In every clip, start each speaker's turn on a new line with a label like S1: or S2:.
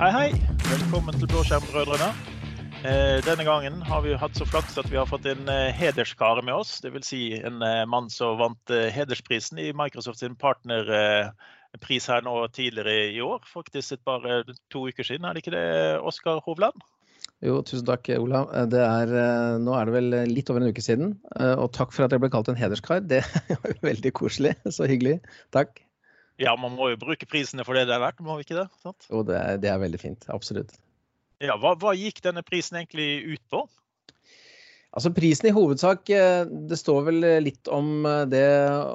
S1: Hei, hei. Velkommen til Blåskjermbrødrene. Eh, denne gangen har vi hatt så flaks at vi har fått en eh, hederskar med oss. Dvs. Si en eh, mann som vant eh, hedersprisen i Microsoft sin partnerpris her nå tidligere i år. Faktisk bare to uker siden, er det ikke det, Oskar Hovland?
S2: Jo, tusen takk, Olav. Er, eh, nå er det vel litt over en uke siden. eh, Og takk for at jeg ble kalt en hederskar. Det var jo veldig koselig. Så hyggelig. Takk.
S1: Ja, man må jo bruke prisene for det det er verdt, må vi ikke det? Sant?
S2: Jo, det det er veldig fint. Absolutt.
S1: Ja, hva, hva gikk denne prisen egentlig ut på?
S2: Altså Prisen i hovedsak, eh, det står vel litt om eh, det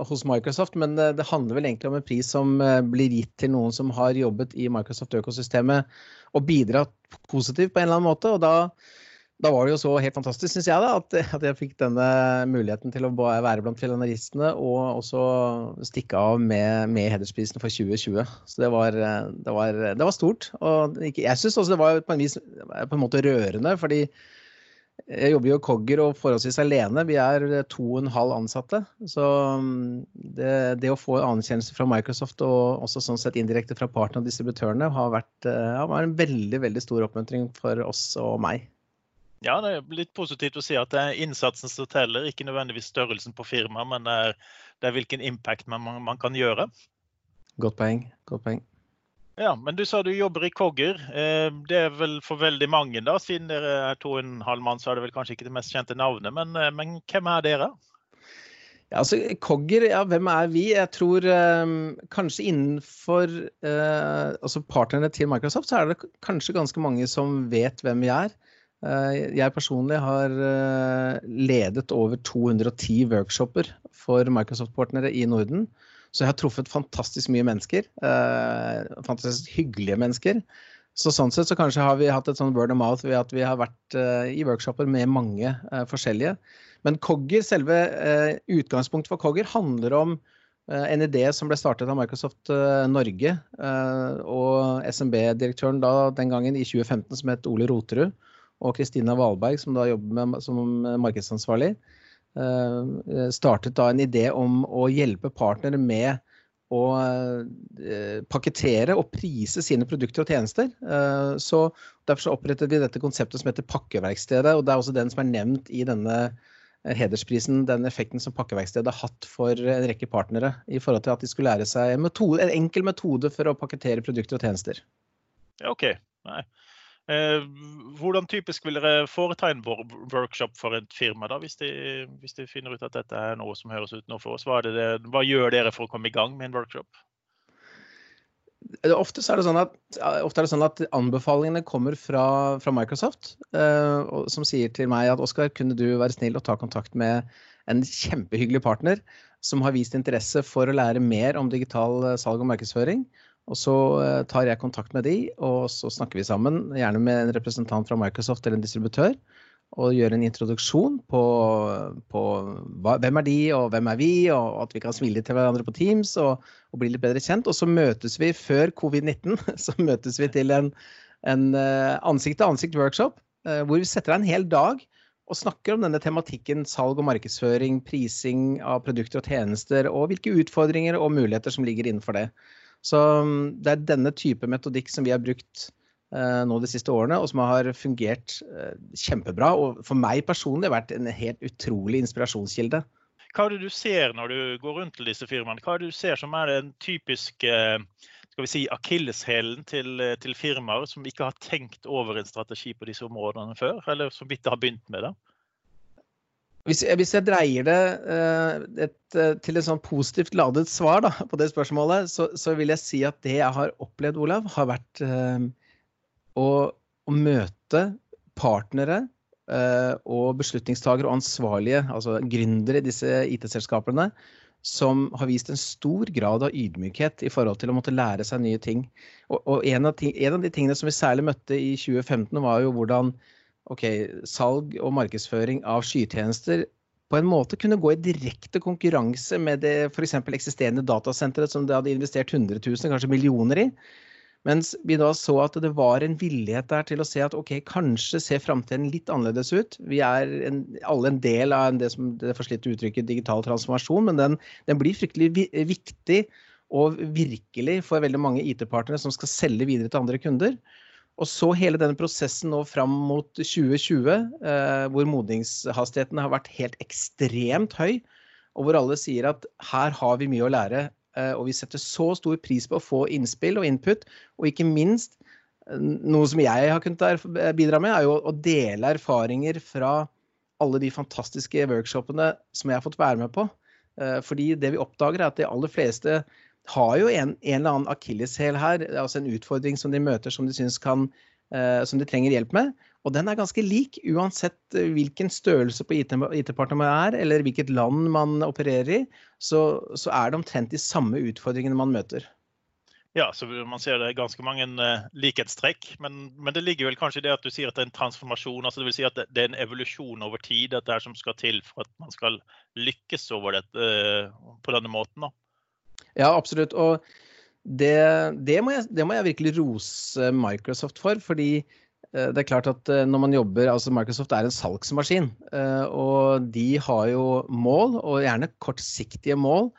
S2: hos Microsoft, men eh, det handler vel egentlig om en pris som blir gitt til noen som har jobbet i Microsoft-økosystemet og bidratt positivt på en eller annen måte. og da da var det jo så helt fantastisk, syns jeg, da, at, at jeg fikk denne muligheten til å være blant finalistene og også stikke av med, med hedersprisen for 2020. Så det var, det var, det var stort. Og jeg syns også det var på en, vis, på en måte rørende, fordi jeg jobber jo Cogger og forholdsvis alene. Vi er to og en halv ansatte. Så mm, det, det å få anerkjennelse fra Microsoft og også sånn sett indirekte fra partene og distributørene har vært eh, ja, en veldig, veldig stor oppmuntring for oss og meg.
S1: Ja, det er litt positivt å si at det er innsatsen som teller, ikke nødvendigvis størrelsen på firmaet, men det er, det er hvilken impact man, man, kan gjøre.
S2: Godt poeng. Godt poeng.
S1: Ja, Men du sa du jobber i Cogger. Eh, Det er vel for veldig mange, da, siden dere er to og en halv mann, så er det vel kanskje ikke det mest kjente navnet. Men, eh, men hvem er dere?
S2: Ja, altså, Kogger, ja, hvem er vi? Jeg tror eh, kanskje innenfor eh, altså partnerne til Microsoft, så er det kanskje ganske mange som vet hvem vi er. Eh, jeg personlig har eh, ledet over 210 workshoper for Microsoft-partnere i Norden. Så jeg har truffet fantastisk mye mennesker. eh, fantastisk hyggelige mennesker. Så sånn sett så kanskje har vi hatt et sånn word of mouth ved at vi har vært i workshoper med mange forskjellige. Men Cogger, selve utgangspunktet for Cogger handler om en idé som ble startet av Microsoft Norge. og SMB-direktøren da den gangen i 2015 som het Ole Roterud. Og Kristina Valberg, som da jobber med, som markedsansvarlig, eh, startet da en idé om å hjelpe partnere med å eh, pakkettere og prise sine produkter og tjenester. Eh, så Derfor så opprettet vi dette konseptet som heter Pakkeverkstedet. og Det er også den som er nevnt i denne hedersprisen, den effekten som Pakkeverkstedet har hatt for en rekke partnere. I forhold til at de skulle lære seg en, metode, en enkel metode for å pakkettere produkter og tjenester.
S1: Ja, OK. Nei. Eh, hvordan typisk vil dere foreta en workshop for et firma, da, hvis de, hvis de finner ut at dette er noe som høres ut nå for oss? Hva, det hva gjør dere for å komme i gang med en workshop?
S2: Ofte er sånn at, ofte er det sånn at anbefalingene kommer fra, fra Microsoft, eh, som sier til meg at Oskar, kunne du være snill å ta kontakt med en kjempehyggelig partner som har vist interesse for å lære mer om digital eh, salg og markedsføring. Og så eh, tar jeg kontakt med de, og så snakker vi sammen, gjerne med en representant fra Microsoft eller en distributør, og gjør en introduksjon på, på hva, hvem er de, og hvem er vi, og at vi kan smile litt til hverandre på Teams og, og bli litt bedre kjent. Og så møtes vi før covid-19, så møtes vi til en, en eh, ansikt-til-ansikt-workshop, eh, hvor vi setter av en hel dag og snakker om denne tematikken salg og markedsføring, prising av produkter og tjenester, og hvilke utfordringer og muligheter som ligger innenfor det. Så mm, det er denne type metodikk som vi har brukt eh, nå de siste årene, og som har fungert eh, kjempebra. Og for meg personlig har vært en helt utrolig inspirasjonskilde.
S1: Hva er det du ser når du går rundt til disse firmaene? Hva er det du ser som er den typiske skal vi si, akilleshælen til, eh, til firmaer som ikke har tenkt over en strategi på disse områdene før, eller som ikke har begynt med det?
S2: Hvis jeg, hvis jeg dreier det eh, et, eh, til et sånn positivt ladet svar da, på det spørsmålet, så, så, vil jeg si at det jeg har opplevd, Olav, har vært eh, å, å, møte partnere eh, og beslutningstagere og ansvarlige, altså gründere i disse IT-selskapene, som har vist en stor grad av ydmykhet i forhold til å måtte lære seg nye ting. Og, og en, av ting, en av de tingene som vi særlig møtte i 2015, var jo hvordan ok, salg og markedsføring av skytjenester på en måte kunne gå i direkte konkurranse med det f.eks. eksisterende datasenteret som det hadde investert 100 000, kanskje millioner i. Mens vi da så at det var en villighet der til å se at ok, kanskje ser framtiden litt annerledes ut. Vi er en, alle en del av det som det forslitte uttrykket digital transformasjon, men den, den blir fryktelig vi, viktig og virkelig for veldig mange IT-partnere som skal selge videre til andre kunder. Og så hele denne prosessen nå fram mot 2020, eh, hvor modningshastigheten har vært helt ekstremt høy, og hvor alle sier at her har vi mye å lære. Eh, og vi setter så stor pris på å få innspill og input, og ikke minst eh, noe som jeg har kunnet bidra med, er jo å dele erfaringer fra alle de fantastiske workshopene som jeg har fått være med på. Eh, fordi det vi oppdager, er at de aller fleste har jo en, en eller annen akilleshæl her, altså en utfordring som de møter som de kan uh, som de trenger hjelp med. Og den er ganske lik uansett eh, hvilken størrelse på IT-partner man er, eller hvilket land man opererer i, så, så, er det omtrent de samme utfordringene man møter.
S1: Ja, så man ser det er ganske mange uh, likhetstrekk. Men, men, det ligger vel kanskje i det at du sier at det er en transformasjon. altså det vil si at det, det er en evolusjon over tid, dette er som skal til for at man skal lykkes over dette uh, på denne måten. da.
S2: Ja, absolutt. Og det, det, må jeg, det, må jeg, virkelig rose Microsoft for. Fordi eh, det er klart at eh, når man jobber altså Microsoft er en salgsmaskin. Eh, og de har jo mål, og gjerne kortsiktige mål.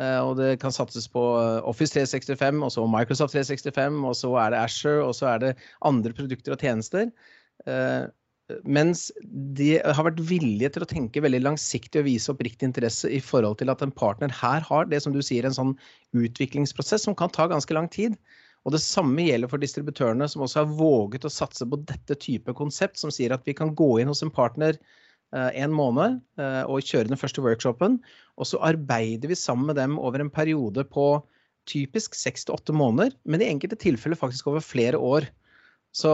S2: Og det kan satses på Office 365, og så Microsoft 365, og så er det Asher, og så er det andre produkter og tjenester. Mens de har vært villige til å tenke veldig langsiktig og vise oppriktig interesse i forhold til at en partner her har det som du sier, en sånn utviklingsprosess som kan ta ganske lang tid. Og det samme gjelder for distributørene, som også har våget å satse på dette type konsept, som sier at vi kan gå inn hos en partner eh, en måned eh, og kjøre den første workshopen, og så arbeider vi sammen med dem over en periode på typisk seks til åtte måneder, men i enkelte tilfeller faktisk over flere år. Så,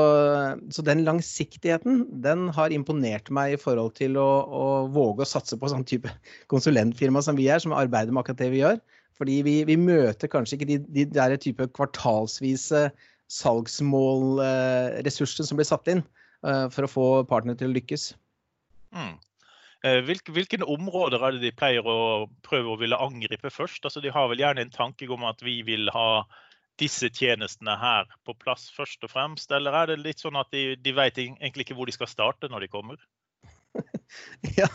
S2: så, den langsiktigheten den har imponert meg i forhold til å, å, våge å satse på sånn type konsulentfirma som vi er, som arbeider med akkurat det vi gjør. Fordi vi, vi møter kanskje ikke de, de der type kvartalsvise salgsmålressursene som blir satt inn uh, for å få partnere til å lykkes.
S1: Mm. Eh, hvilke, hvilke, områder er det de pleier å prøve å ville angripe først? Altså, de har vel gjerne en tanke om at vi vil ha disse tjenestene her på plass først og fremst? Eller er det litt sånn at de, de vet egentlig ikke hvor de skal starte når de kommer?
S2: ja,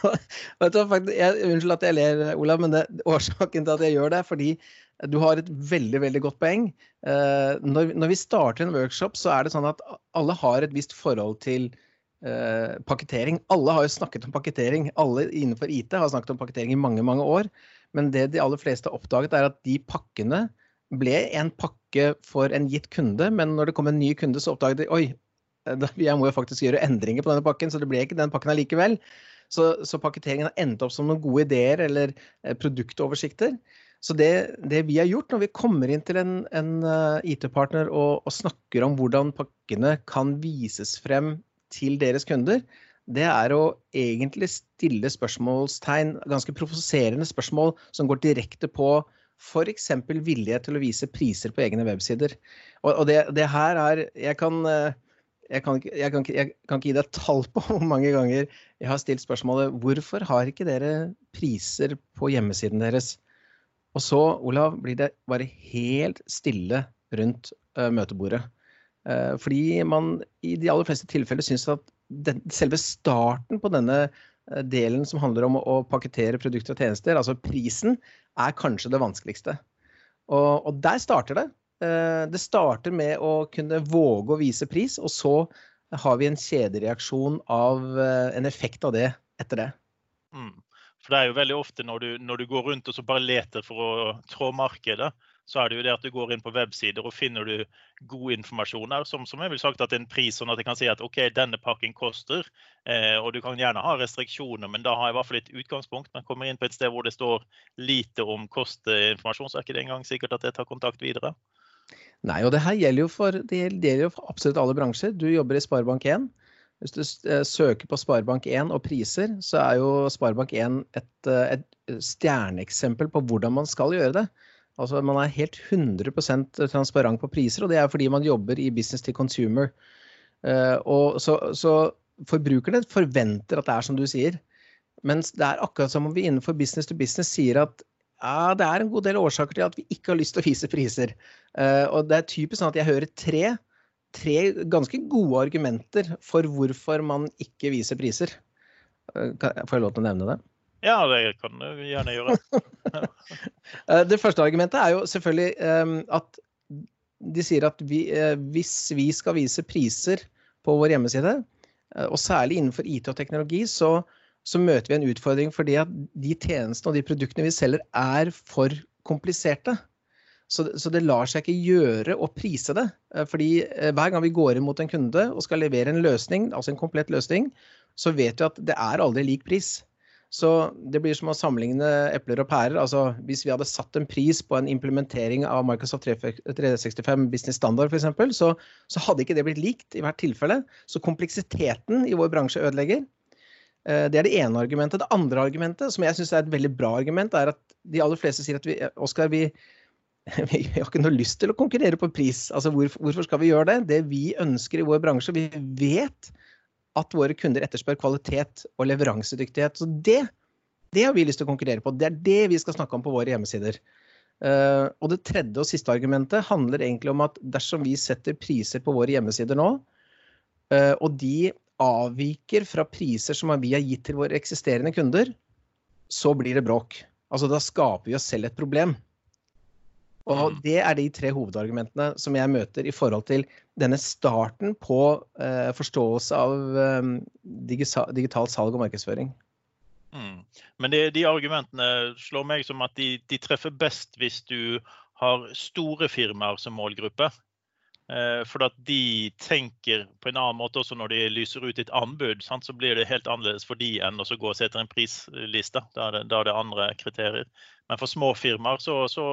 S2: vet du, faktisk, jeg, Unnskyld at jeg ler, Olav, men det, årsaken til at jeg gjør det, er fordi du har et veldig veldig godt poeng. Uh, når, når, vi starter en workshop, så er det sånn at alle har et visst forhold til uh, pakketering. Alle har jo snakket om pakketering. Alle innenfor IT har snakket om pakketering i mange mange år. Men det de aller fleste har oppdaget, er at de pakkene ble en pakke for en gitt kunde, men når det kom en ny kunde, så oppdaget de oi, jeg må jo faktisk gjøre endringer på denne pakken, så det ble ikke den pakken allikevel. Så, så pakketeringen har endt opp som noen gode ideer eller eh, produktoversikter. Så det, det, vi har gjort når vi kommer inn til en, en uh, IT-partner og, og, snakker om hvordan pakkene kan vises frem til deres kunder, det er å egentlig stille spørsmålstegn, ganske provoserende spørsmål som går direkte på f.eks. villighet til å vise priser på egne websider. Og, og det, det, her er jeg kan, eh, jeg kan, jeg, kan, jeg kan, ikke gi deg tall på hvor mange ganger jeg har stilt spørsmålet hvorfor har ikke dere priser på hjemmesiden deres? Og så, Olav, blir det bare helt stille rundt uh, møtebordet. Uh, fordi man i de aller fleste tilfeller syns at den, selve starten på denne delen som handler om å pakkettere produkter og tjenester, altså prisen, er kanskje det vanskeligste. Og, og, der starter det. Eh, det starter med å kunne våge å vise pris, og så har vi en kjedereaksjon av eh, en effekt av det etter det.
S1: Mm. For det er jo veldig ofte når du, når du går rundt og så bare leter for å trå markedet, så er det jo det at du går inn på websider og finner du god informasjon her, som, som jeg vil sagt at en pris, sånn at jeg kan si at OK, denne pakken koster. Eh, og du kan gjerne ha restriksjoner, men da har jeg i hvert fall et utgangspunkt. Men kommer inn på et sted hvor det står lite om kostinformasjon, så er ikke det engang sikkert at jeg tar kontakt videre.
S2: Nei, og det her gjelder jo for, det gjelder jo for absolutt alle bransjer. Du jobber i Sparebank1. Hvis du eh, søker på Sparebank1 og priser, så er jo Sparebank1 et, eh, et stjerneeksempel på hvordan man skal gjøre det. Altså Man er helt 100% transparent på priser, og det er fordi man jobber i business to consumer. Uh, så, så, forbrukerne forventer at det er som du sier. Mens det er akkurat som om vi innenfor business to business sier at ja, det er en god del årsaker til at vi ikke har lyst til å vise priser. Uh, og det er typisk sånn at jeg hører tre, tre ganske gode argumenter for hvorfor man ikke viser priser. Uh, får jeg lov til å nevne det?
S1: Ja, det kan du gjerne gjøre.
S2: Eh, det første argumentet er jo selvfølgelig um, at de sier at vi, eh, hvis vi skal vise priser på vår hjemmeside, eh, og særlig innenfor IT og teknologi, så, så møter vi en utfordring fordi at de tjenestene og de produktene vi selger, er for kompliserte. Så, så, det lar seg ikke gjøre å prise det. Eh, fordi eh, hver gang vi går inn mot en kunde og skal levere en løsning, altså en komplett løsning, så vet vi at det er aldri lik pris. Så det blir som å sammenligne epler og pærer. Altså, hvis vi hadde satt en pris på en implementering av Microsoft 365 Business Standard f.eks., så, så hadde ikke det blitt likt i hvert tilfelle. Så kompleksiteten i vår bransje ødelegger. Eh, det er det ene argumentet. Det andre argumentet, som jeg syns er et veldig bra argument, er at de aller fleste sier at vi, Oskar, vi, vi har ikke noe lyst til å konkurrere på pris. Altså, hvorfor skal vi gjøre det? Det vi ønsker i vår bransje, vi vet at våre kunder etterspør kvalitet og leveransedyktighet. Så det, det har vi lyst til å konkurrere på. Det er det vi skal snakke om på våre hjemmesider. Uh, og det tredje og siste argumentet handler egentlig om at dersom vi setter priser på våre hjemmesider nå, uh, og de avviker fra priser som vi har gitt til våre eksisterende kunder, så blir det bråk. Altså da skaper vi oss selv et problem. Og mm. det er de tre hovedargumentene som jeg møter i forhold til denne starten på eh, forståelse av eh, digital salg og markedsføring.
S1: Mm. Men de, de, argumentene slår meg som at de, de, treffer best hvis du har store firmaer som målgruppe. Eh, for at de tenker på en annen måte også når de lyser ut et anbud. Sant? Så blir det helt annerledes for de enn å gå og se etter en prisliste. Da er, det, da er det andre kriterier. Men for små firmaer så, så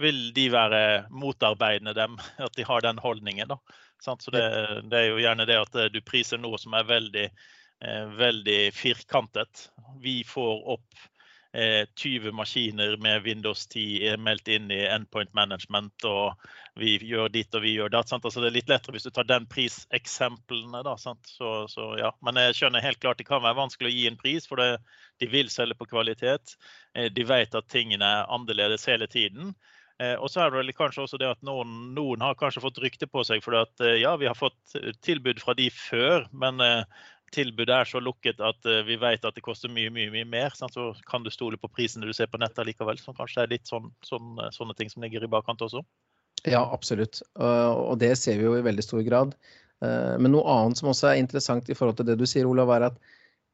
S1: vil de være motarbeidende dem, at de har den holdningen. Da. Så det, det, er jo gjerne det at eh, du priser noe som er veldig, eh, veldig firkantet. Vi får opp 20 maskiner med Windows 10 meldt inn i Endpoint Management, og vi gjør ditt og vi gjør datt. Altså det er litt lettere hvis du tar den priseksemplene. Da, så, så, ja. Men jeg skjønner helt klart det kan være vanskelig å gi en pris, for det, de vil selge på kvalitet. Eh, de vet at tingene er annerledes hele tiden. Eh, og så er det vel kanskje også det at noen, noen har kanskje fått rykte på seg for at eh, ja, vi har fått eh, tilbud fra de før, men tilbudet er så lukket at vi vet at det koster mye mye, mye mer. Sant? Så kan du stole på prisen du ser på nettet likevel. Som kanskje er litt sånn, sånn, sånne ting som ligger i bakkant også.
S2: Ja, absolutt. Og det ser vi jo i veldig stor grad. Men noe annet som også er interessant i forhold til det du sier, Olav, er at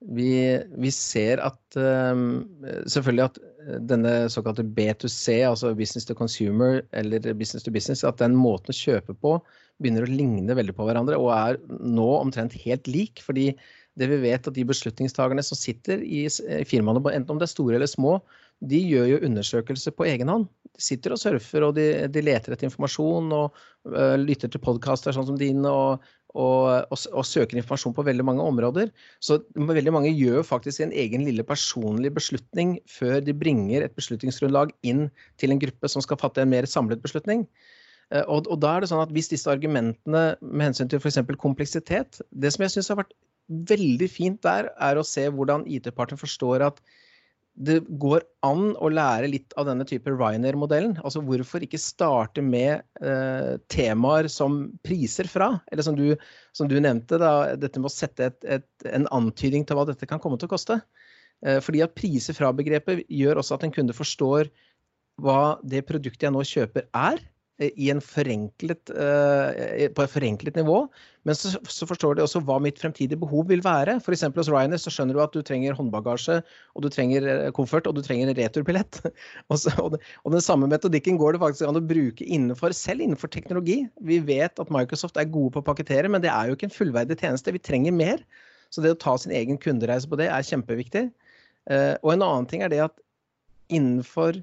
S2: vi, vi ser at selvfølgelig at denne såkalte B2C, altså business to consumer eller business to business, at den måten å kjøpe på begynner å ligne veldig på hverandre og er nå omtrent helt lik. fordi det vi vet at de beslutningstagerne som sitter i firmaene, enten om det er store eller små, de gjør jo undersøkelser på egen hånd. De sitter og surfer og de, de leter etter informasjon og uh, lytter til podkaster sånn som dine og, og, og, og, søker informasjon på veldig mange områder. Så veldig mange gjør faktisk en egen lille personlig beslutning før de bringer et beslutningsgrunnlag inn til en gruppe som skal fatte en mer samlet beslutning. Eh, og, og da er det sånn at Hvis disse argumentene med hensyn til f.eks. kompleksitet Det som jeg syns har vært veldig fint der, er å se hvordan IT-partner forstår at det går an å lære litt av denne type Ryanair-modellen. Altså hvorfor ikke starte med eh, temaer som priser fra? Eller som du, som du nevnte, da, dette med å sette et, et, en antydning til hva dette kan komme til å koste. Eh, fordi at priser fra-begrepet gjør også at en kunde forstår hva det produktet jeg nå kjøper er. Eh, i en forenklet, uh, på et forenklet nivå. Men så, så, forstår de også hva mitt fremtidige behov vil være. F.eks. hos Ryanair så skjønner du at du trenger håndbagasje, og du trenger komfort, koffert, og du trenger en returbillett. og, og, og, den samme metodikken går det faktisk an å bruke innenfor, selv innenfor teknologi. Vi vet at Microsoft er gode på å pakkettere, men det er jo ikke en fullverdig tjeneste. Vi trenger mer. Så det å ta sin egen kundereise på det er kjempeviktig. Og en annen ting er det at innenfor Eh,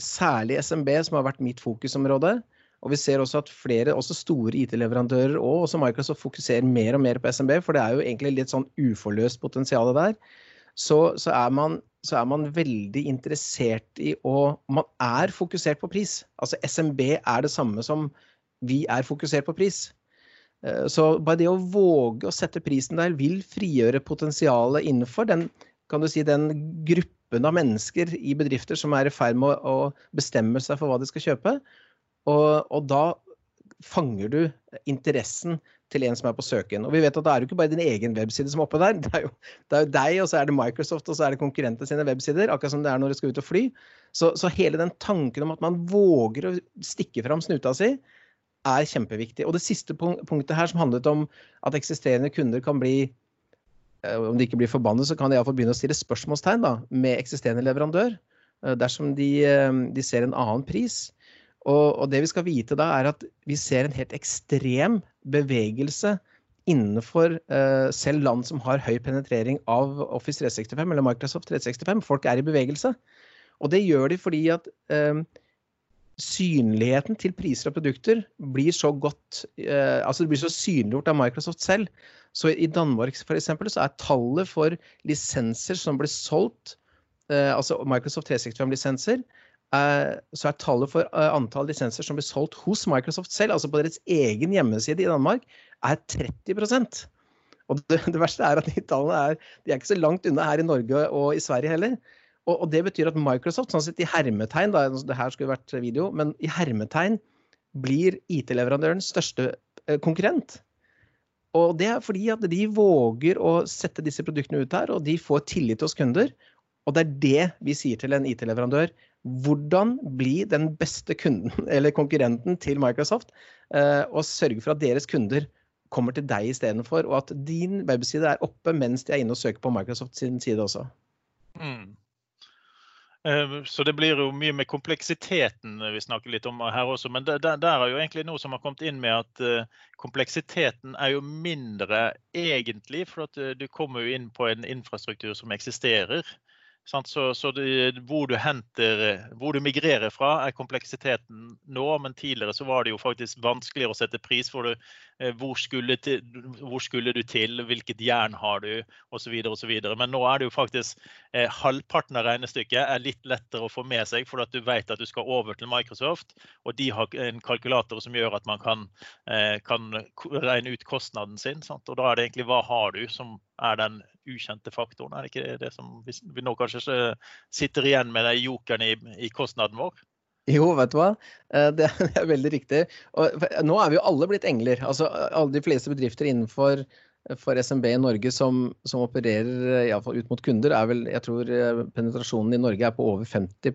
S2: særlig SMB, som har vært mitt fokusområde. Og vi ser også at flere, også store IT-leverandører og også Microsoft fokuserer mer og mer på SMB, for det er jo egentlig litt sånn uforløst potensial der. Så, så, er man, så, er man, veldig interessert i å Man er fokusert på pris. Altså SMB er det samme som vi er fokusert på pris. Eh, så bare det å våge å sette prisen der vil frigjøre potensialet innenfor den, kan du si, den gruppen gruppen av mennesker i bedrifter som er i ferd med å, bestemme seg for hva de skal kjøpe. Og, og, da fanger du interessen til en som er på søken. Og vi vet at det er jo ikke bare din egen webside som er oppe der. Det er jo, det er jo deg, og så er det Microsoft, og så er det konkurrentene sine websider. Akkurat som det er når du skal ut og fly. Så, så hele den tanken om at man våger å stikke fram snuta si, er kjempeviktig. Og det siste punktet her som handlet om at eksisterende kunder kan bli om de ikke blir forbannet, så kan de iallfall begynne å stille spørsmålstegn da, med eksisterende leverandør eh, dersom de, eh, de ser en annen pris. Og, og, det vi skal vite da, er at vi ser en helt ekstrem bevegelse innenfor uh, selv land som har høy penetrering av Office 365 eller Microsoft 365. Folk er i bevegelse. Og det gjør de fordi at uh, synligheten til priser og produkter blir så godt eh, Altså det blir så synliggjort av Microsoft selv. Så i Danmark for eksempel, så er tallet for lisenser som blir solgt, altså Microsoft 365-lisenser, så er tallet for antall lisenser som blir solgt hos Microsoft selv, altså på deres egen hjemmeside i Danmark, er 30 Og det, det, verste er at de tallene er, de er ikke så langt unna her i Norge og i Sverige heller. Og, og det betyr at Microsoft, sånn sett i hermetegn, da, det her skulle vært video, men i hermetegn blir IT-leverandørens største eh, konkurrent. Og det er fordi at de våger å sette disse produktene ut her, og de får tillit hos kunder. Og det er det vi sier til en IT-leverandør. Hvordan bli den beste kunden eller konkurrenten til Microsoft, eh, og sørge for at deres kunder kommer til deg istedenfor, og at din webside er oppe mens de er inne og søker på Microsoft sin side også. Mm.
S1: Ehm, så det blir jo mye med kompleksiteten vi snakker litt om her også. Men der, er jo egentlig noe som har kommet inn med at eh, kompleksiteten er jo mindre egentlig. For at eh, du kommer jo inn på en infrastruktur som eksisterer. Så, så det, hvor, du henter, hvor du migrerer fra, er kompleksiteten nå. Men tidligere så var det jo faktisk vanskeligere å sette pris for det. Eh, hvor skulle, hvor skulle du til, hvilket jern har du, osv. osv. Men nå er det jo faktisk eh, halvparten av regnestykket er litt lettere å få med seg, for at du vet at du skal over til Microsoft, og de har en kalkulator som gjør at man kan, eh, kan regne ut kostnaden sin. Sant? Og da er det egentlig hva har du som er den ukjente faktoren? Er det ikke det som vi nå kanskje sitter igjen med den jokeren i, i kostnaden vår?
S2: Jo, vet du hva. Eh, det er veldig riktig. Og nå er vi jo alle blitt engler. Altså, alle de fleste bedrifter innenfor for SMB i Norge som, som opererer iallfall ut mot kunder, er vel Jeg tror eh, penetrasjonen i Norge er på over 50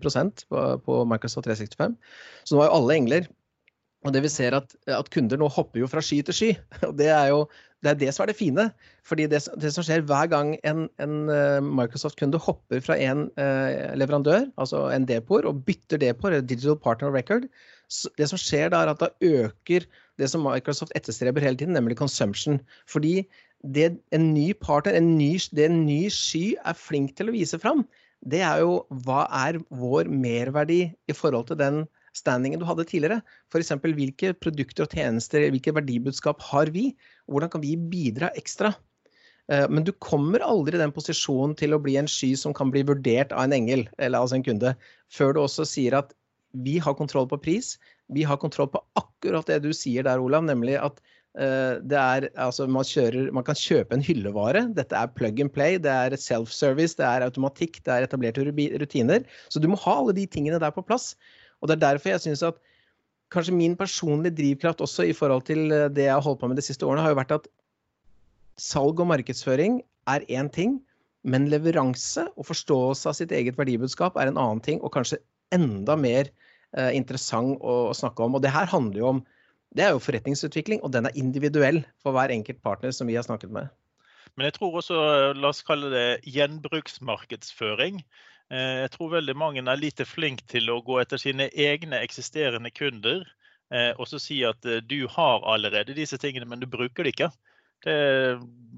S2: på, på Microsoft 365. Så nå er jo alle engler. Og det vi ser at, at, kunder nå hopper jo fra sky til sky. Og det er jo det, er det som er det fine. Fordi det, det som skjer hver gang en, en uh, Microsoft-kunde hopper fra en eh, leverandør, altså en depor, og bytter depor, eller Digital Partner Record, det som skjer da, er at da øker det som Microsoft etterstreber hele tiden, nemlig consumption. Fordi det en ny partner, en ny, det en ny sky er flink til å vise fram, det er jo hva er vår merverdi i forhold til den standingen du hadde tidligere. F.eks. hvilke produkter og tjenester, hvilke verdibudskap har vi? og Hvordan kan vi bidra ekstra? Eh, men du kommer aldri i den posisjonen til å bli en sky som kan bli vurdert av en engel, eller altså en kunde, før du også sier at vi har kontroll på pris. Vi har kontroll på akkurat det du sier der, Olav, nemlig at uh, det er, altså man, kjører, man, kan kjøpe en hyllevare. Dette er plug and play, det er self-service, det er automatikk, det er etablerte rutiner. Så du må ha alle de tingene der på plass. Og det er derfor jeg syns at kanskje min personlige drivkraft også i forhold til eh, det jeg har holdt på med de siste årene, har jo vært at salg og markedsføring er én ting, men leveranse og forståelse av sitt eget verdibudskap er en annen ting, og kanskje enda mer eh, interessant å, å snakke om. Og det her handler jo om det er jo forretningsutvikling, og den er individuell for hver enkelt partner som vi har snakket med.
S1: Men jeg tror også, la oss kalle det gjenbruksmarkedsføring. Eh, jeg tror veldig mange er lite flinke til å gå etter sine egne eksisterende kunder eh, og så si at eh, du har allerede disse tingene, men du bruker det ikke. Det,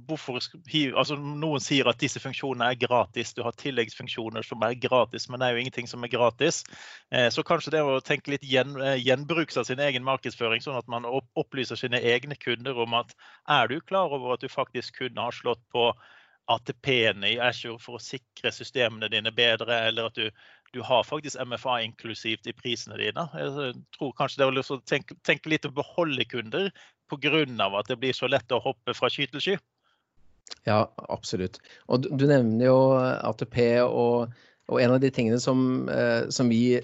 S1: hvorfor, altså noen sier at disse funksjonene er gratis. Du har tilleggsfunksjoner som er gratis, men det er jo ingenting som er gratis. Så kanskje det å tenke litt gjen, gjenbruks av sin egen markedsføring, sånn at man opplyser sine egne kunder om at er du klar over at du faktisk kunne ha slått på ATP-ene i Azure for å sikre systemene dine bedre, eller at du, du har faktisk MFA inklusivt i prisene dine. Jeg tror kanskje det er å tenke, tenke litt å beholde kunder pga. at det blir så lett å hoppe fra sky til sky.
S2: Ja, absolutt. Og du, du nevner jo ATP, og, og, en av de tingene som, eh, som vi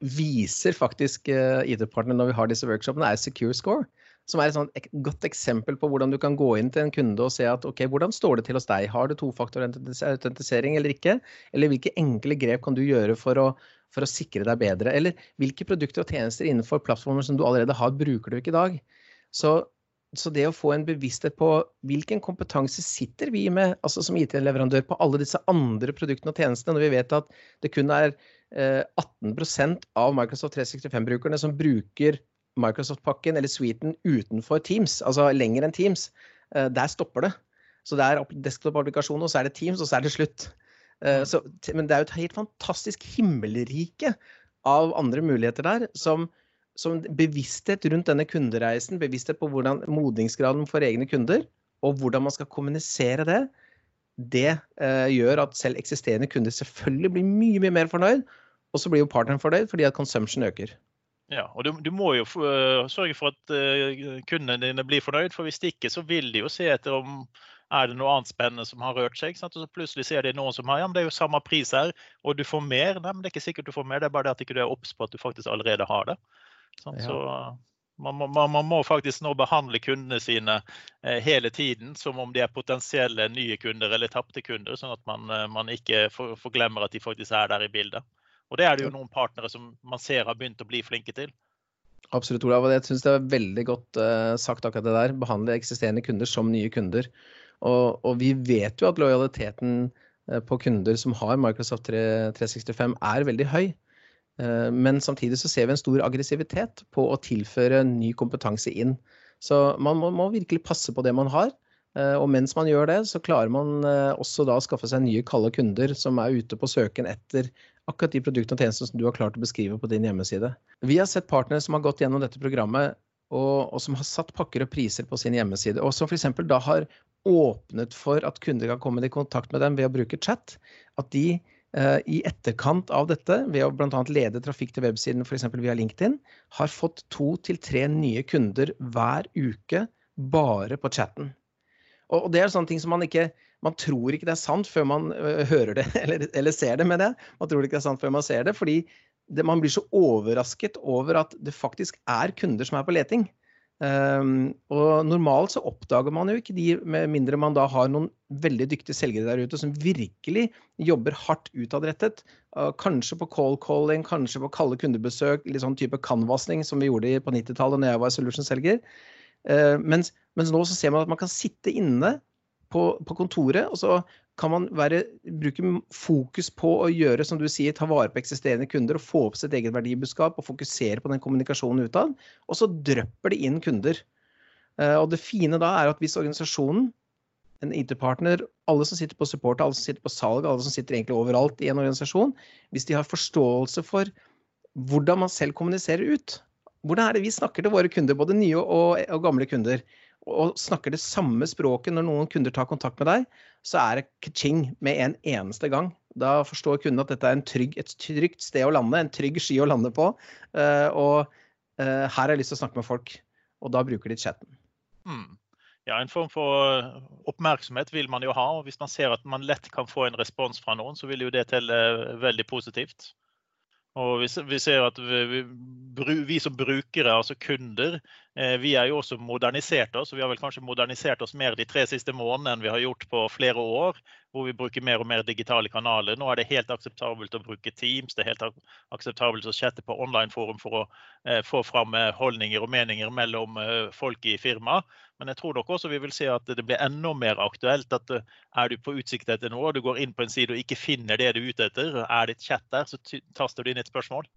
S2: viser faktisk eh, ID-partnerne når vi har disse workshopene, er Secure Score som er et sånt godt eksempel på hvordan du kan gå inn til en kunde og se at ok, hvordan står det til hos deg? Har du tofaktorautentisering eller ikke? Eller hvilke enkle grep kan du gjøre for å, for å sikre deg bedre? Eller hvilke produkter og tjenester innenfor plattformer som du allerede har, bruker du ikke i dag? Så, så det å få en bevissthet på hvilken kompetanse sitter vi med altså som IT-leverandør på alle disse andre produktene og tjenestene, når vi vet at det kun er eh, 18% av Microsoft 365-brukerne som bruker Microsoft-pakken eller suiten utenfor Teams, altså lenger enn Teams. Eh, der stopper det. Så det er desktop-applikasjoner, og så er det Teams, og så er det slutt. Eh, så, men det er jo et helt fantastisk himmelrike av andre muligheter der. Som, som, bevissthet rundt denne kundereisen, bevissthet på hvordan modningsgraden for egne kunder, og hvordan man skal kommunisere det, det eh, gjør at selv eksisterende kunder selvfølgelig blir mye, mye mer fornøyd. Og så blir jo partneren fornøyd fordi at consumption øker.
S1: Ja, og du, du må jo uh, sørge for at uh, kundene dine blir fornøyd, for hvis ikke så vil de jo se etter om er det noe annet spennende som har rørt seg? Og så plutselig ser de noen som har ja, men det er jo samme pris her, og du får mer. Nei, men det er ikke sikkert du får mer, det er bare det at du ikke er obs på at du faktisk allerede har det. Sånn, ja. Så man må, man, man må, faktisk nå behandle kundene sine eh, hele tiden som om de er potensielle nye kunder eller tapte kunder, sånn at man, eh, man ikke forglemmer at de faktisk er der i bildet. Og det er det jo noen partnere som man ser har begynt å bli flinke til.
S2: Absolutt, Olav. og Jeg syns det er veldig godt uh, sagt akkurat det der. Behandle eksisterende kunder som nye kunder. Og, og, vi vet jo at lojaliteten eh, på kunder som har Microsoft 365 er veldig høy. Eh, men samtidig så ser vi en stor aggressivitet på å tilføre ny kompetanse inn. Så man må, må virkelig passe på det man har. Eh, og mens man gjør det, så klarer man også da å skaffe seg nye kalde kunder som er ute på søken etter akkurat de produktene og tjenestene som du har klart å beskrive på din hjemmeside. Vi har sett partnere som har gått gjennom dette programmet og, og, som har satt pakker og priser på sin hjemmeside, og som f.eks. da har åpnet for at kunder kan komme i kontakt med dem ved å bruke chat. At de eh, i etterkant av dette, ved å bl.a. lede trafikk til websiden f.eks. via LinkedIn, har fått to til tre nye kunder hver uke bare på chatten. Og, det er sånne ting som man ikke man tror ikke det er sant før man uh, hører det, eller, eller, ser det med det. Man tror ikke det er sant før man ser det, fordi det, man blir så overrasket over at det faktisk er kunder som er på leting. Um, og normalt så oppdager man jo ikke de, med mindre man da har noen veldig dyktige selgere der ute som virkelig jobber hardt utadrettet. Uh, kanskje på call calling, kanskje på kalde kundebesøk, litt sånn type canvasning som vi gjorde på 90-tallet når jeg var solution-selger. Uh, mens, mens, nå så ser man at man kan sitte inne på, på kontoret, og så kan man være, bruke fokus på å gjøre, som du sier, ta vare på eksisterende kunder og få opp sitt eget verdibudskap og fokusere på den kommunikasjonen utad. Og så drypper det inn kunder. Eh, og det fine da er at hvis organisasjonen, en IT-partner, alle som sitter på support, alle som sitter på salg, alle som sitter egentlig overalt i en organisasjon, hvis de har forståelse for hvordan man selv kommuniserer ut. Hvordan er det vi snakker til våre kunder, både nye og, og gamle kunder? Og snakker det samme språket når noen kunder tar kontakt med deg, så er det ka-ching med en eneste gang. Da forstår kunden at dette er trygg, et trygt sted å lande, en trygg ski å lande på. Uh, og uh, her har jeg lyst til å snakke med folk. Og da bruker de chatten.
S1: Mm. Ja, En form for oppmerksomhet vil man jo ha. og Hvis man ser at man lett kan få en respons fra noen, så vil jo det telle veldig positivt. Og vi, vi ser at vi, vi, som brukere, altså kunder, eh, vi er jo også modernisert oss. og Vi har vel kanskje modernisert oss mer de tre siste månedene enn vi har gjort på flere år. Hvor vi bruker mer og mer digitale kanaler. Nå er det helt akseptabelt å bruke Teams. Det er helt akseptabelt å chatte på online-forum for å eh, få fram eh, holdninger og meninger mellom eh, folk i firmaet. Men jeg tror nok også vi vil se at det blir enda mer aktuelt at eh, er du på utsikt etter noe, og du går inn på en side og ikke finner det du er ute etter, er det et chat der, så taster du inn et spørsmål.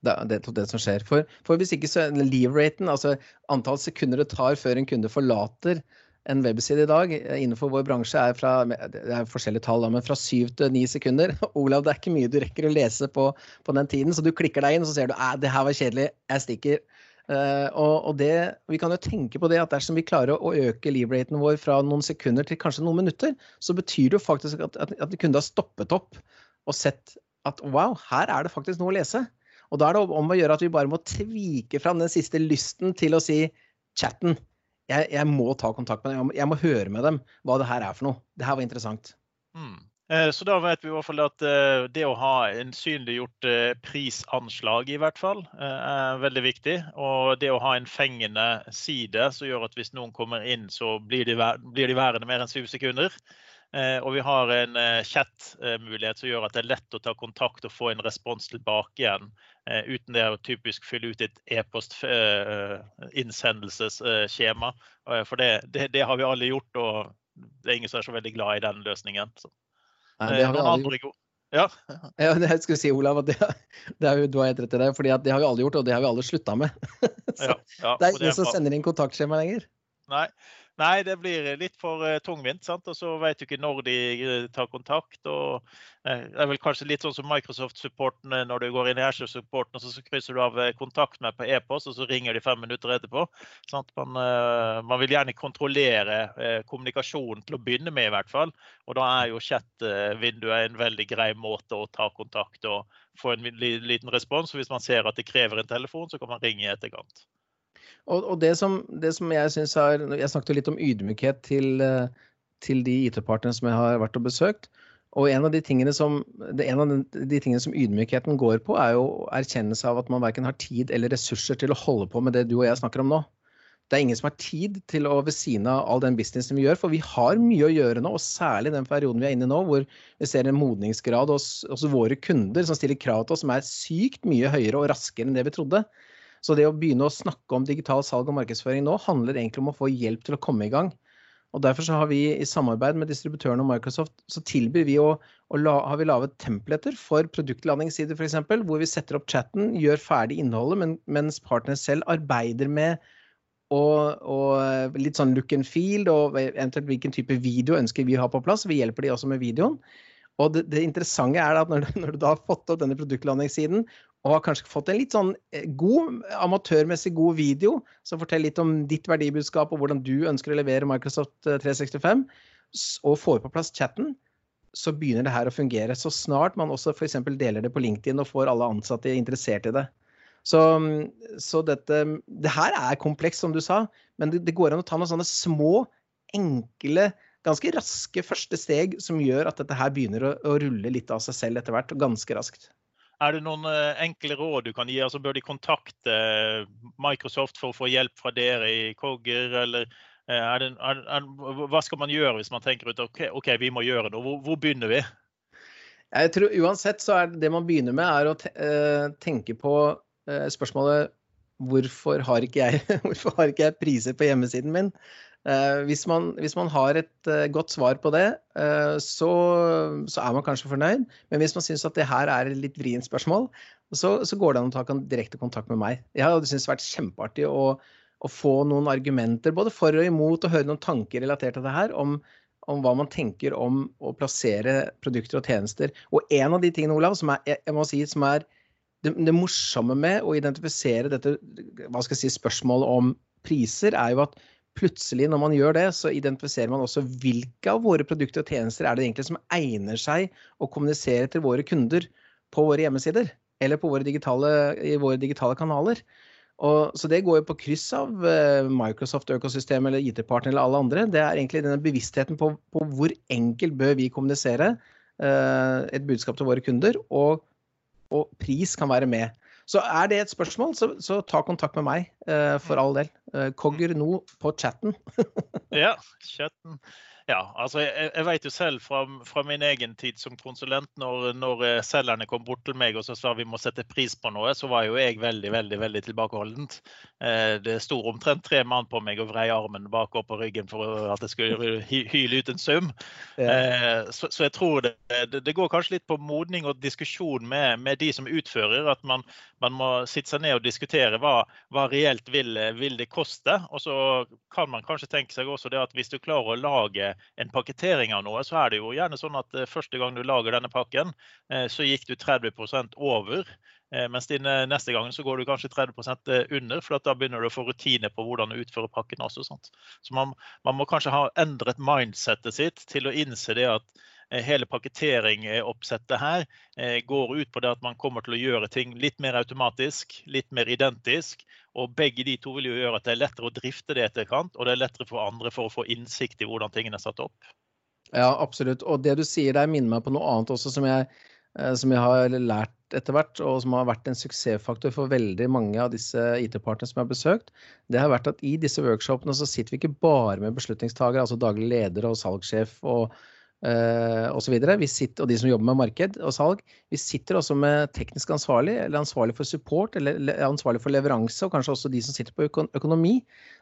S2: Det det, det som skjer. For, for hvis ikke så leave-raten, altså antall sekunder det tar før en kunde forlater en webside i dag innenfor vår bransje er fra det er forskjellige tall, men fra syv til ni sekunder. Olav, det er ikke mye du rekker å lese på, på den tiden, så du klikker deg inn og så ser du at det her var kjedelig, jeg stikker. Uh, og, og det, Vi kan jo tenke på det at dersom vi klarer å, øke leave-raten vår fra noen sekunder til kanskje noen minutter, så betyr det jo faktisk at, at, at kunden har stoppet opp og sett at wow, her er det faktisk noe å lese. Og da er det om å gjøre at vi bare må tvike fram den siste lysten til å si chatten. Jeg, jeg må ta kontakt med dem, jeg må, jeg må, høre med dem hva det her er for noe. Det her var interessant.
S1: Mm. Eh, så da vet vi i hvert fall at eh, det å ha en synliggjort eh, prisanslag i hvert fall er veldig viktig. Og det å ha en fengende side som gjør at hvis noen kommer inn, så blir de, værende mer enn syv sekunder. Og vi har en chat-mulighet som gjør at det er lett å ta kontakt og få en respons tilbake igjen. Uten det å typisk fylle ut et e-post-innsendelsesskjema. For det, det, det, har vi alle gjort, og det er ingen som er så veldig glad i den løsningen. Så.
S2: Nei, det har vi alle gjort.
S1: Ja.
S2: ja, jeg skulle si, Olav, at det, det jo, du har helt rett i det. fordi det har vi alle gjort, og det har vi alle slutta med. Så, ja, ja, det er ingen som sender inn kontaktskjema lenger.
S1: Nei, Nei, det blir litt for uh, tungvint. sant? Og så vet du ikke når de uh, tar kontakt. og uh, Det er vel kanskje litt sånn som Microsoft-supporten når du går inn i Azure-supporten, og så krysser du av kontakt med på e-post, og så ringer de fem minutter etterpå. Sant? Man, man vil gjerne kontrollere kommunikasjonen til å begynne med, i hvert fall. Og da er jo chat-vinduet en veldig grei måte å ta kontakt og få en liten respons. Hvis man ser at det krever en telefon, så kan man ringe i etterkant.
S2: Og, og det, som, det, som, jeg syns er Jeg snakket litt om ydmykhet til, eh, til de IT-partnerne som jeg har vært og besøkt. Og en av som, en av de tingene som ydmykheten går på, er jo erkjennelse av at man verken har tid eller ressurser til å holde på med det du og jeg snakker om nå. Det er ingen som har tid til å ved siden av all den businessen vi gjør, for vi har mye å gjøre nå, og særlig den perioden vi er inne i nå, hvor vi ser en modningsgrad hos, hos våre kunder som stiller krav til oss som er sykt mye høyere og raskere enn det vi trodde. Så det å begynne å snakke om digital salg og markedsføring nå handler egentlig om å få hjelp til å komme i gang. Og Derfor så har vi i samarbeid med distributørene og Microsoft så tilbyr vi å, å la, har vi laget templater for produktlandingssider f.eks., hvor vi setter opp chatten, gjør ferdig innholdet, men, mens partner selv arbeider med og, og, litt sånn look and feel, og eventuelt hvilken type video ønsker vi å ha på plass. Vi hjelper de også med videoen. Og det, det interessante er at når, når, du da har fått opp denne produktlandingssiden og har kanskje fått en litt sånn eh, god, amatørmessig god video som forteller litt om ditt verdibudskap og hvordan du ønsker å levere Microsoft 365, eh, og får på plass chatten, så begynner det her å fungere. Så snart man også f.eks. deler det på LinkedIn og får alle ansatte interessert i det. Så, så dette Det her er komplekst, som du sa, men det, det går an å ta noen sånne små, enkle, ganske raske første steg som gjør at dette her begynner å, å rulle litt av seg selv etter hvert, ganske raskt.
S1: Er det noen eh, enkle råd du kan gi? Altså, bør de kontakte eh, Microsoft for å få hjelp fra dere i Cogger? Eller eh, er det, er, er, hva skal man gjøre hvis man tenker ut OK, okay vi må gjøre noe? Hvor, hvor, begynner vi?
S2: Jeg tror Uansett så er det man begynner med, er å tenke på spørsmålet hvorfor har jeg, hvorfor har ikke jeg priser på hjemmesiden min? Eh, hvis, man, hvis, man, har et uh, godt svar på det, uh, så, så, er man kanskje fornøyd. Men hvis man syns at det her er et litt vrient spørsmål, så, så, går det an å ta direkte kontakt med meg. Jeg hadde syntes det vært kjempeartig å, å, få noen argumenter både for og imot, og høre noen tanker relatert til det her om, om hva man tenker om å plassere produkter og tjenester. Og en av de tingene, Olav, som er, jeg må si, som er det, det morsomme med å identifisere dette hva skal jeg si, spørsmålet om priser, er jo at plutselig, når man gjør det, så identifiserer man også hvilke av våre produkter og tjenester er det egentlig som egner seg å kommunisere til våre kunder på våre hjemmesider eller våre digitale, i våre digitale kanaler. Og, så det går jo på kryss av uh, Microsoft-økosystemet eller IT-partner eller alle andre. Det er egentlig denne bevisstheten på, på hvor enkelt bør vi kommunisere eh, et budskap til våre kunder, og, og pris kan være med. Så er det et spørsmål, så, så ta kontakt med meg, uh, for all del. Uh, Kogger nå på chatten.
S1: ja, chatten. Ja, altså jeg, jeg vet jo selv fra, fra, min egen tid som konsulent, når, når, eh, selgerne kom bort til meg og så sa vi må sette pris på noe, så var jo jeg veldig veldig, veldig tilbakeholdent. Eh, det sto omtrent tre mann på meg og vrei armen bakover på ryggen for at jeg skulle hyle ut en sum. Eh, så, så, jeg tror det, det, det, går kanskje litt på modning og diskusjon med, med de som utfører. At man, man, må sitte seg ned og diskutere hva, hva reelt vil, vil det koste. Og så kan man kanskje tenke seg også det at hvis du klarer å lage en pakketering av noe, så er det jo gjerne sånn at eh, første gang du lager denne pakken, eh, så gikk du 30 over. Eh, mens neste gang så går du kanskje 30% under, for da begynner du å få rutine på hvordan du utfører pakken også. Sant? Så man, man, må kanskje ha endret mindsettet sitt til å innse det at hele pakketeringsoppsettet her går ut på det at man kommer til å gjøre ting litt mer automatisk, litt mer identisk, og begge de to vil jo gjøre at det er lettere å drifte det etterkant, og det er lettere for andre for å få innsikt i hvordan tingene er satt opp.
S2: Ja, absolutt. Og det du sier der minner meg på noe annet også som jeg, eh, som jeg har lært etter hvert, og som har vært en suksessfaktor for veldig mange av disse IT-partene som jeg har besøkt. Det har vært at i disse workshopene så sitter vi ikke bare med beslutningstagere, altså daglig leder og salgssjef og uh, osv. Og de som jobber med marked og salg. Vi sitter også med teknisk ansvarlig, eller ansvarlig for support, eller ansvarlig for leveranse, og kanskje også de som sitter på økonomi.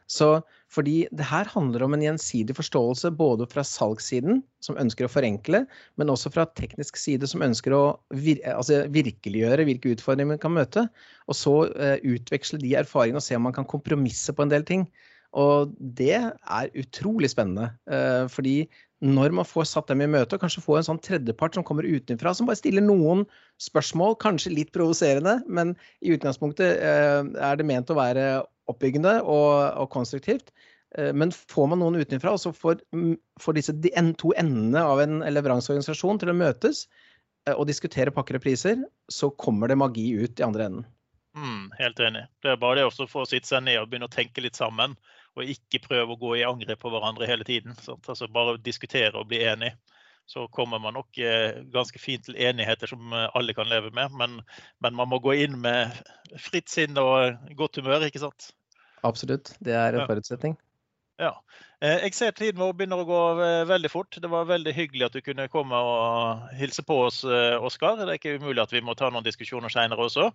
S2: Så fordi det her handler om en gjensidig forståelse både fra salgssiden, som ønsker å forenkle, men også fra teknisk side, som ønsker å vir altså virkeliggjøre hvilke utfordringer man kan møte. Og så uh, utveksle de erfaringene og se om man kan kompromisse på en del ting. Og det er utrolig spennende. Uh, fordi når man får satt dem i møte, og kanskje få en sånn tredjepart som kommer utenfra, som bare stiller noen spørsmål, kanskje litt provoserende, men i utgangspunktet uh, er det ment å være oppbyggende og, og konstruktivt. Uh, men får man noen utenfra, og så får, får disse de to endene av en leveranseorganisasjon til å møtes og diskutere pakker og priser, så kommer det magi ut i andre enden.
S1: Mm, helt enig. Det er bare det å få sitte seg ned og begynne å tenke litt sammen og ikke prøve å gå i angrep på hverandre hele tiden. Altså bare diskutere og bli enig. Så kommer man nok eh, ganske fint til enigheter som eh, alle kan leve med. Men, men, man må gå inn med fritt sinn og godt humør, ikke sant?
S2: Absolutt. Det er en forutsetning.
S1: Ja. Eh, jeg ser tiden vår begynner å gå veldig fort. Det var veldig hyggelig at du kunne komme og hilse på oss, Oskar. Det er ikke umulig at vi må ta noen diskusjoner seinere også.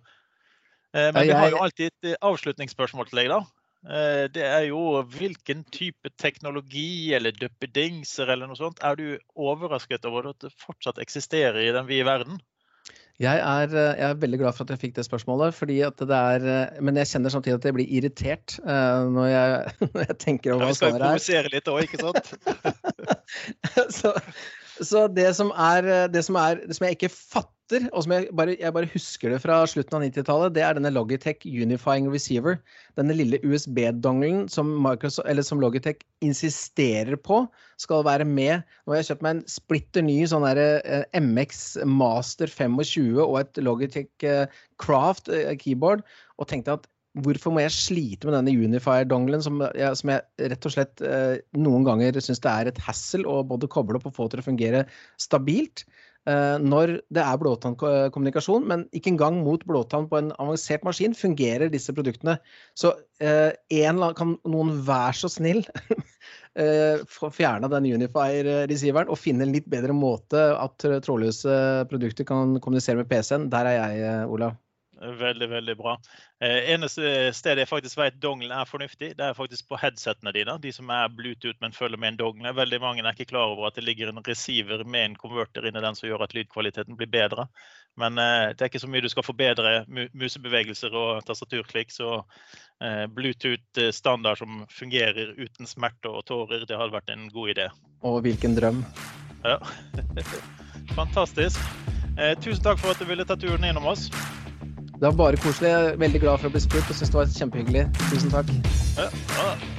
S1: Men vi har jo alltid et avslutningsspørsmål til deg, da. Eh, det er jo hvilken type teknologi eller duppedingser eller noe sånt er du overrasket over at det fortsatt eksisterer i den vide verden?
S2: Jeg er, eh, jeg er, veldig glad for at jeg fikk det spørsmålet. det er, eh, Men jeg kjenner samtidig at jeg blir irritert når, jeg, når, jeg, tenker over hva
S1: svaret er. Vi skal provosere litt òg, ikke
S2: sant? så, så det, som er, det, som det som jeg ikke fatter og som jeg bare, jeg bare husker det fra slutten av 90-tallet, det er denne Logitech Unifying Receiver. Denne lille USB-dongelen som, som, Logitech insisterer på skal være med. Nå har jeg kjøpt meg en splitter ny sånn der, eh, MX Master 25 og et Logitech eh, Craft eh, keyboard, og tenkte at hvorfor må jeg slite med denne Unifier-dongelen, som, som, jeg rett og slett noen ganger syns det er et hassle å både koble opp og få til å fungere stabilt? Eh, når det er blåtannkommunikasjon, men ikke engang mot blåtann på en avansert maskin fungerer disse produktene. Så eh, en, kan noen være så snill eh, fjerne den Unifier-receiveren og finne en litt bedre måte at trådløse produkter kan kommunisere med PC-en. Der er jeg, Olav.
S1: Veldig, veldig bra. Eh, eneste stedet jeg faktisk vet dongelen er fornuftig, det er faktisk på headsetene dine. De som er Bluetooth, men følger med en dongle. Veldig mange er ikke klar over at det ligger en receiver med en konverter inni den som gjør at lydkvaliteten blir bedre. Men eh, det er ikke så mye du skal forbedre musebevegelser og tastaturklikk. Så eh, Bluetooth eh, standard som fungerer uten smerte og tårer, det hadde vært en god idé.
S2: Og hvilken drøm.
S1: Ja. Fantastisk. Eh, tusen takk for at du ville ta turen innom oss.
S2: Det var bare koselig. Jeg er veldig glad for å bli spurt og syns det var kjempehyggelig. Tusen takk.
S1: Ja, ja.